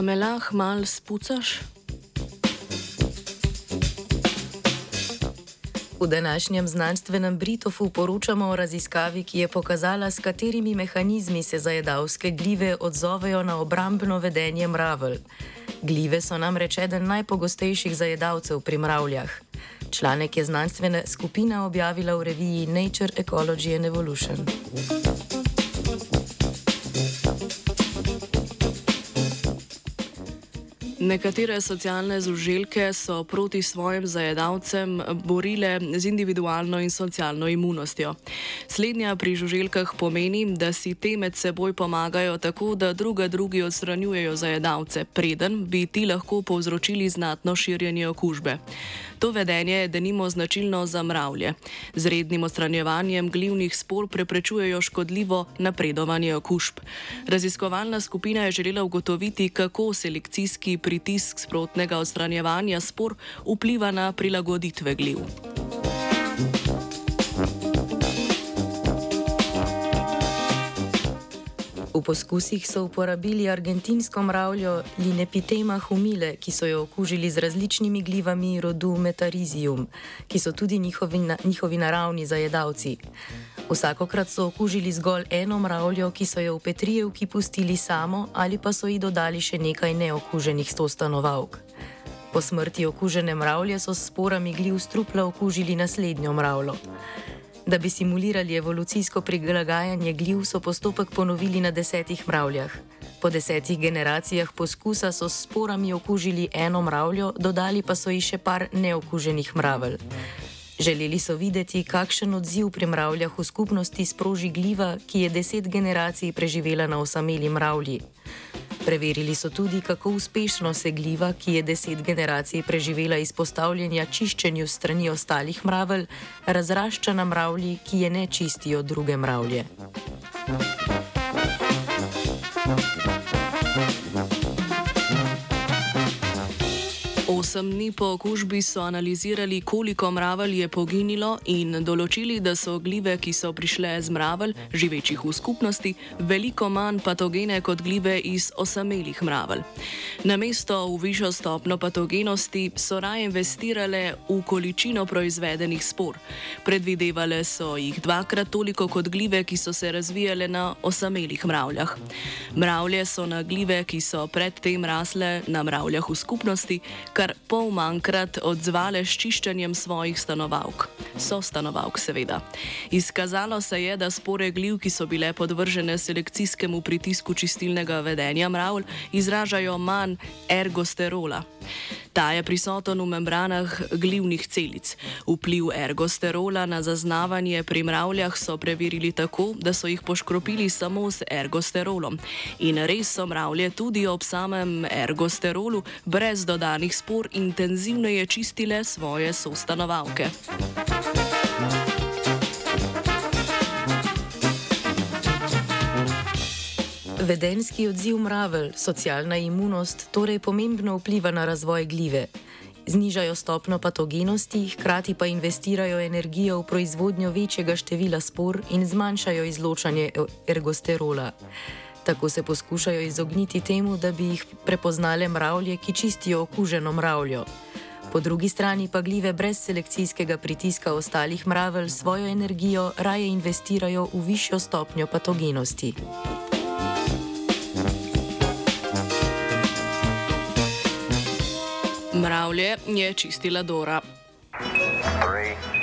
A me lah mal spucaš? V današnjem znanstvenem Britofu poročamo o raziskavi, ki je pokazala, s katerimi mehanizmi se zajedavske glive odzovejo na obrambno vedenje mravelj. Glive so namreč eden najpogostejših zajedavcev pri mravljah. Članek je znanstvena skupina objavila v reviji Nature Ecology and Evolution. Nekatere socialne zuželke so proti svojim zajedavcem borile z individualno in socialno imunostjo. Slednja pri žuželkah pomeni, da si te med seboj pomagajo tako, da druga drugi odstranjujejo zajedavce, preden bi ti lahko povzročili znatno širjenje okužbe. To vedenje je denimo značilno za mravlje. Z rednim odstranjevanjem glivnih spor preprečujejo škodljivo napredovanje okužb. Raziskovalna skupina je želela ugotoviti, kako selekcijski pritisk sprotnega odstranjevanja spor vpliva na prilagoditve gliv. V poskusih so uporabili argentinsko mravljo Linepitema humile, ki so jo okužili z različnimi glivami rodu Metarizium, ki so tudi njihovi, na, njihovi naravni zajedavci. Vsakokrat so okužili zgolj eno mravljo, ki so jo v Petrijevki pustili samo ali pa so ji dodali še nekaj neokuženih stostanovalk. Po smrti okužene mravlje so s sporami gliv strupla okužili naslednjo mravljo. Da bi simulirali evolucijsko prilagajanje gliv, so postopek ponovili na desetih mravljah. Po desetih generacijah poskusa so s sporami okužili eno mravljo, dodali pa so ji še par neokuženih mravelj. Želeli so videti, kakšen odziv pri mravljah v skupnosti sproži gliva, ki je deset generacij preživela na osameli mravlji. Preverili so tudi, kako uspešno se gliva, ki je deset generacij preživela izpostavljanja čiščenju strani ostalih mravelj, razrašča na mravlji, ki je ne čistijo druge mravlje. Osem dni po okužbi so analizirali, koliko mravelj je poginilo in določili, da so glive, ki so prišle z mravelj, živečih v skupnosti, veliko manj patogene kot glive iz osamelih mravelj. Namesto v višjo stopno patogenosti so raje investirale v količino proizvedenih spor. Predvidevale so jih dvakrat toliko kot glive, ki so se razvijale na osamelih mravljah. Mravlje so na glive, ki so predtem rasle na mravljah v skupnosti, kar pol manjkrat odzvale s čiščenjem svojih stanovalk. So stanovalk, seveda. Izkazalo se je, da spore gliv, ki so bile podvržene selekcijskemu pritisku čistilnega vedenja mravl, izražajo manj ergosterola. Ta je prisoten v membranah glivnih celic. Vpliv ergosterola na zaznavanje pri mravljah so preverili tako, da so jih poškropili samo z ergosterolom. In res so mravlje tudi ob samem ergosterolu brez dodanih spor intenzivneje čistile svoje sostanovalke. Vedenski odziv mravelj, socialna imunost torej pomembno vpliva na razvoj glive. Znižajo stopno patogenosti, hkrati pa investirajo energijo v proizvodnjo večjega števila spor in zmanjšajo izločanje ergosterola. Tako se poskušajo izogniti temu, da bi jih prepoznale mravlje, ki čistijo okuženo mravljo. Po drugi strani pa glive brez selekcijskega pritiska ostalih mravelj svojo energijo raje investirajo v višjo stopnjo patogenosti. Mravlje je čistila Dora. Three.